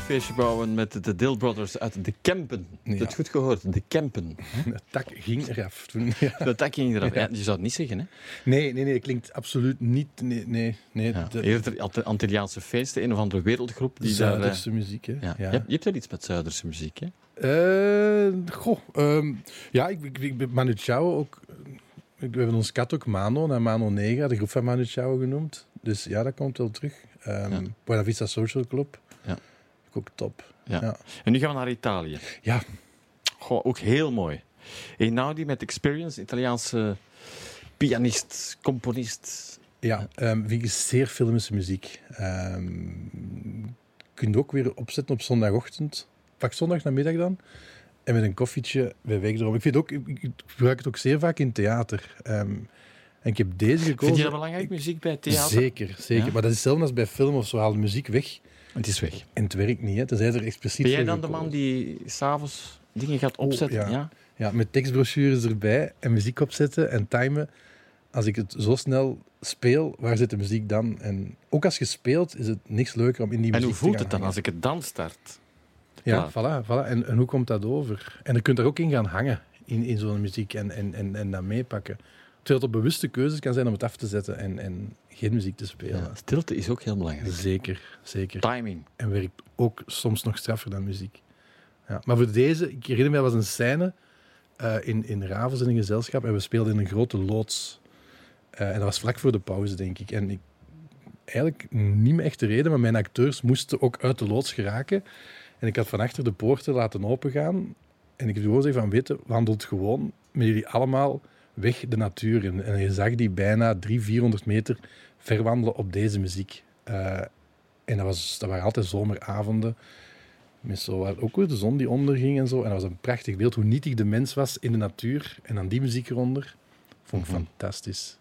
Feestje bouwen met de Dill Brothers uit de Kempen.
Ja.
het goed gehoord? De Kempen.
Het tak ging eraf toen. Ja.
Dat tak ging eraf. Ja, je zou het niet zeggen, hè?
Nee, nee, nee, klinkt absoluut niet. Nee, nee, nee.
Ja.
de,
Eerder Ant- Antilliaanse feesten, een of andere wereldgroep. Die daar, eh,
Zuiderse muziek, hè?
ja.
Ja.
Je, hebt, je hebt wel iets met Zuiderse muziek, hè?
Eh, goh, ehm, ja, ik, ik, ik ben Manu Chao ook. We hebben ons kat ook Mano, naar Mano Negra, de groep van Manu Chao genoemd. Dus ja, dat komt wel terug.
Ja.
Buena Vista Social Club. Ook top.
Ja.
Ja.
En nu gaan we naar Italië.
Ja,
Goh, ook heel mooi. Einaudi met Experience, Italiaanse pianist, componist.
ja ehm vind ik zeer filmische muziek. Ehm kun je ook weer opzetten op zondagochtend. Pak zondag namiddag dan. En met een koffietje bij weg erom. Ik, vind ook, ik, ik gebruik het ook zeer vaak in theater. Ehm, en ik heb deze gekozen.
Vind je dat belangrijk, muziek bij theater?
Zeker, zeker.
Ja?
Maar dat is hetzelfde als bij film of zo. Haal de muziek weg
Het is weg.
en het werkt niet. Hè. Tenzij er expliciet
Ben jij dan de man die s'avonds dingen gaat opzetten?
ja.
ja.
Ja, met tekstbrochures erbij en muziek opzetten en timen. Als ik het zo snel speel, waar zit de muziek dan? En ook als je speelt, is het niks leuker om in die
En
muziek
hoe voelt
te
het dan als ik het dan start?
Ja, voilà. voilà. En, en hoe komt dat over? En je kunt er ook in gaan hangen, in, in zo'n muziek, en, en, en, en dat meepakken. Terwijl het op bewuste keuzes kan zijn om het af te zetten en, en geen muziek te spelen.
Ja, stilte is ook heel belangrijk.
Zeker, zeker.
Timing.
En werkt ook soms nog straffer dan muziek. Ja. Maar voor deze, ik herinner me, dat was een scène eh, in, in Ravens in een gezelschap en we speelden in een grote loods. Eh, en dat was vlak voor de pauze, denk ik. En ik, eigenlijk niet meer echt de reden, maar mijn acteurs moesten ook uit de loods geraken. En ik had van achter de poorten laten opengaan. En ik heb gewoon gezegd van, weet wandelt gewoon met jullie allemaal weg de natuur in. En je zag die bijna 300, 400 meter ver wandelen op deze muziek. Eh, en dat, was, dat waren altijd zomeravonden. Met zo, waar ook weer de zon die onderging en zo. En dat was een prachtig beeld, hoe nietig de mens was in de natuur. En dan die muziek eronder. Vond ik fantastisch.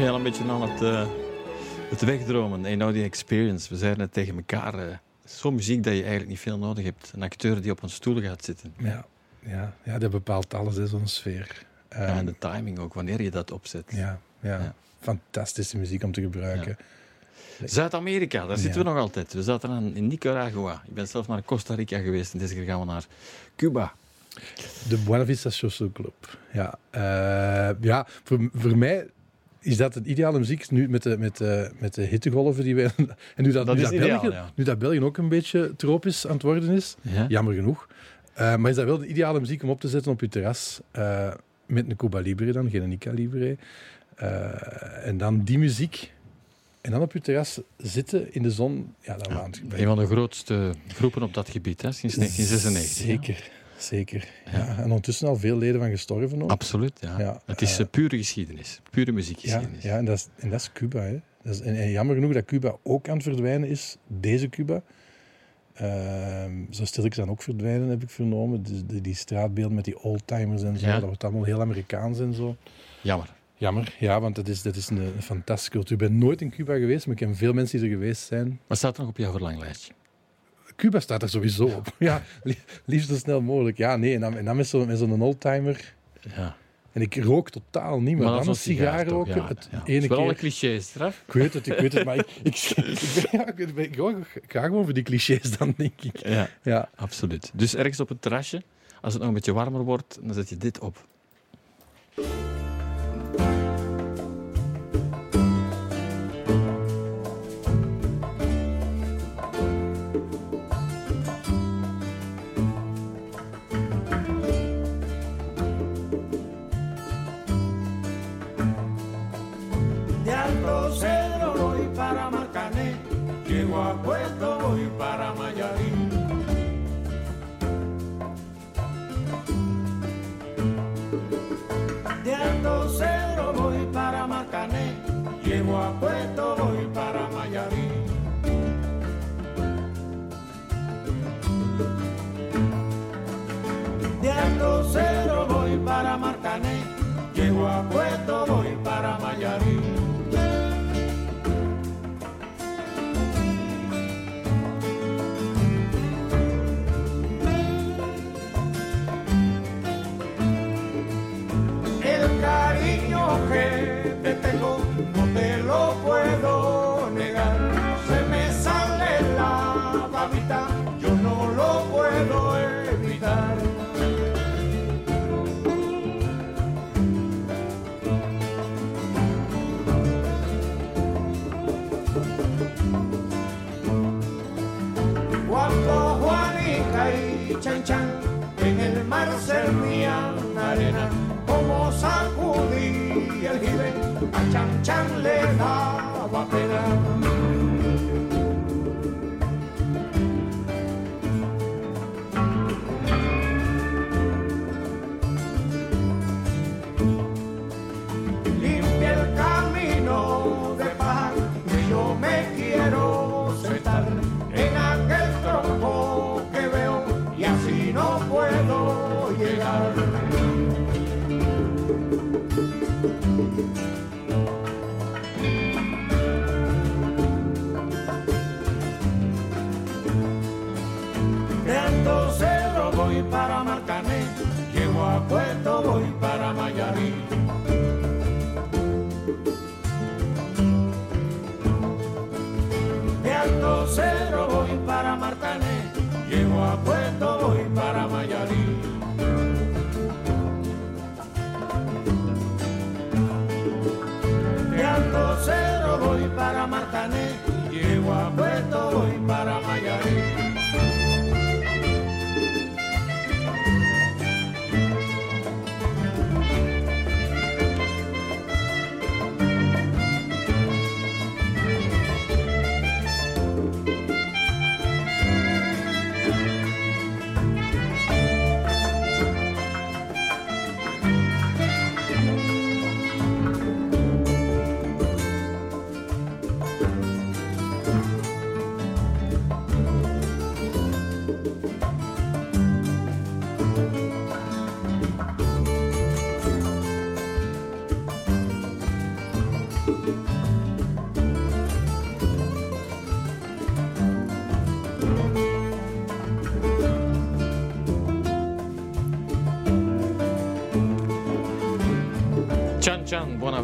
Ben al een beetje aan het, eh, het wegdromen? En nou die experience, we zeiden het tegen elkaar. eh, Zo'n muziek dat je eigenlijk niet veel nodig hebt. Een acteur die op een stoel gaat zitten.
Ja, ja, ja dat bepaalt alles, zo'n sfeer.
Ja,
Ehm,
en de timing ook, wanneer je dat opzet.
ja, ja.
Ja.
fantastische muziek om te gebruiken.
Zuid-Amerika, daar zitten we nog altijd. We zaten aan in Nicaragua. Ik ben zelf naar Costa Rica geweest en deze keer gaan we naar Cuba.
De Buena Vista Social Club. Ja, eh, ja voor, voor mij is dat het ideale muziek nu met de, met de, met de hittegolven die wij... En nu dat,
Dat
nu dat,
ideaal,
België,
ja.
nu dat België ook een beetje tropisch aan het worden is,
Ja.
jammer genoeg. Eh, maar is dat wel de ideale muziek om op te zetten op je terras? eh, met een Cuba Libre dan, geen Nica Libre. Eh, en dan die muziek. En dan op je terras zitten in de zon. Ja, dan
Ja, een van de grootste groepen op dat gebied, hè, sinds 1996. hè.
Zeker, zeker. Ja. En ondertussen al veel leden van gestorven ook.
Absoluut, ja.
Ja,
het is
eh,
eh, pure geschiedenis. Pure
Ja,
muziekgeschiedenis.
ja en, dat is, en dat is Cuba. Hè. Dat is, en, en jammer genoeg dat Cuba ook aan het verdwijnen is. Deze Cuba. Ehm, zo stilletjes dan ook verdwijnen, heb ik vernomen. Dus die, die straatbeelden met die oldtimers en zo.
Ja.
Dat wordt allemaal heel Amerikaans en zo.
Jammer.
Jammer, ja, want dat is, dat is een, een fantastische cultuur. Ik ben nooit in Cuba geweest, maar ik ken veel mensen die er geweest zijn.
Wat staat er nog op jouw verlanglijstje?
Cuba staat er sowieso op. Ja, li- liefst zo snel mogelijk. Ja, nee, en dan, en dan met zo'n zo'n oldtimer.
Ja.
En ik rook totaal niet, maar,
dat
dan een
sigaar,
roken.
Ja,
het
ja.
ene
is wel alle
keer...
clichés eraf.
Ik weet het, ik weet het, maar ik, ik, ik, ben, ja, ik, ben, ik, ga- ik ga gewoon voor die clichés dan, denk ik.
Ja,
Ja,
absoluut. Dus ergens op het terrasje, als het nog een beetje warmer wordt, dan zet je dit op.
En el mar servían arena, como sacudí el jibe, a Chan Chan le daba pena.
José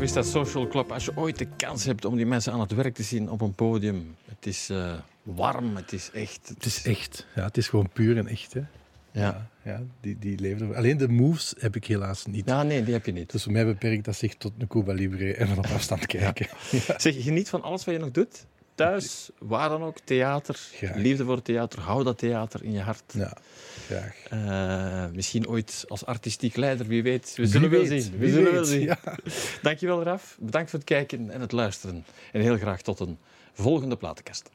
Buena Vista Social Club. Als je ooit de kans hebt om die mensen aan het werk te zien op een podium. Het is eh, warm, het is echt.
het is echt. Ja, het is gewoon puur en echt. Hè.
Ja.
ja, die, die leven er. Alleen de moves heb ik helaas niet.
Ja, nee, die heb je niet.
Dus voor mij beperkt dat zich tot een Cuba Libre en van op afstand kijken. Ja.
Zeg, geniet van alles wat je nog doet. Thuis, waar dan ook, theater,
Graag.
liefde voor theater, hou dat theater in je hart.
Ja, graag.
Eh, misschien ooit als artistiek leider, wie weet. We
Wie
zullen wel
weet,
zien. We zullen wel zien.
ja.
Dankjewel, Raf. Bedankt voor het kijken en het luisteren. En heel graag tot een volgende platenkast.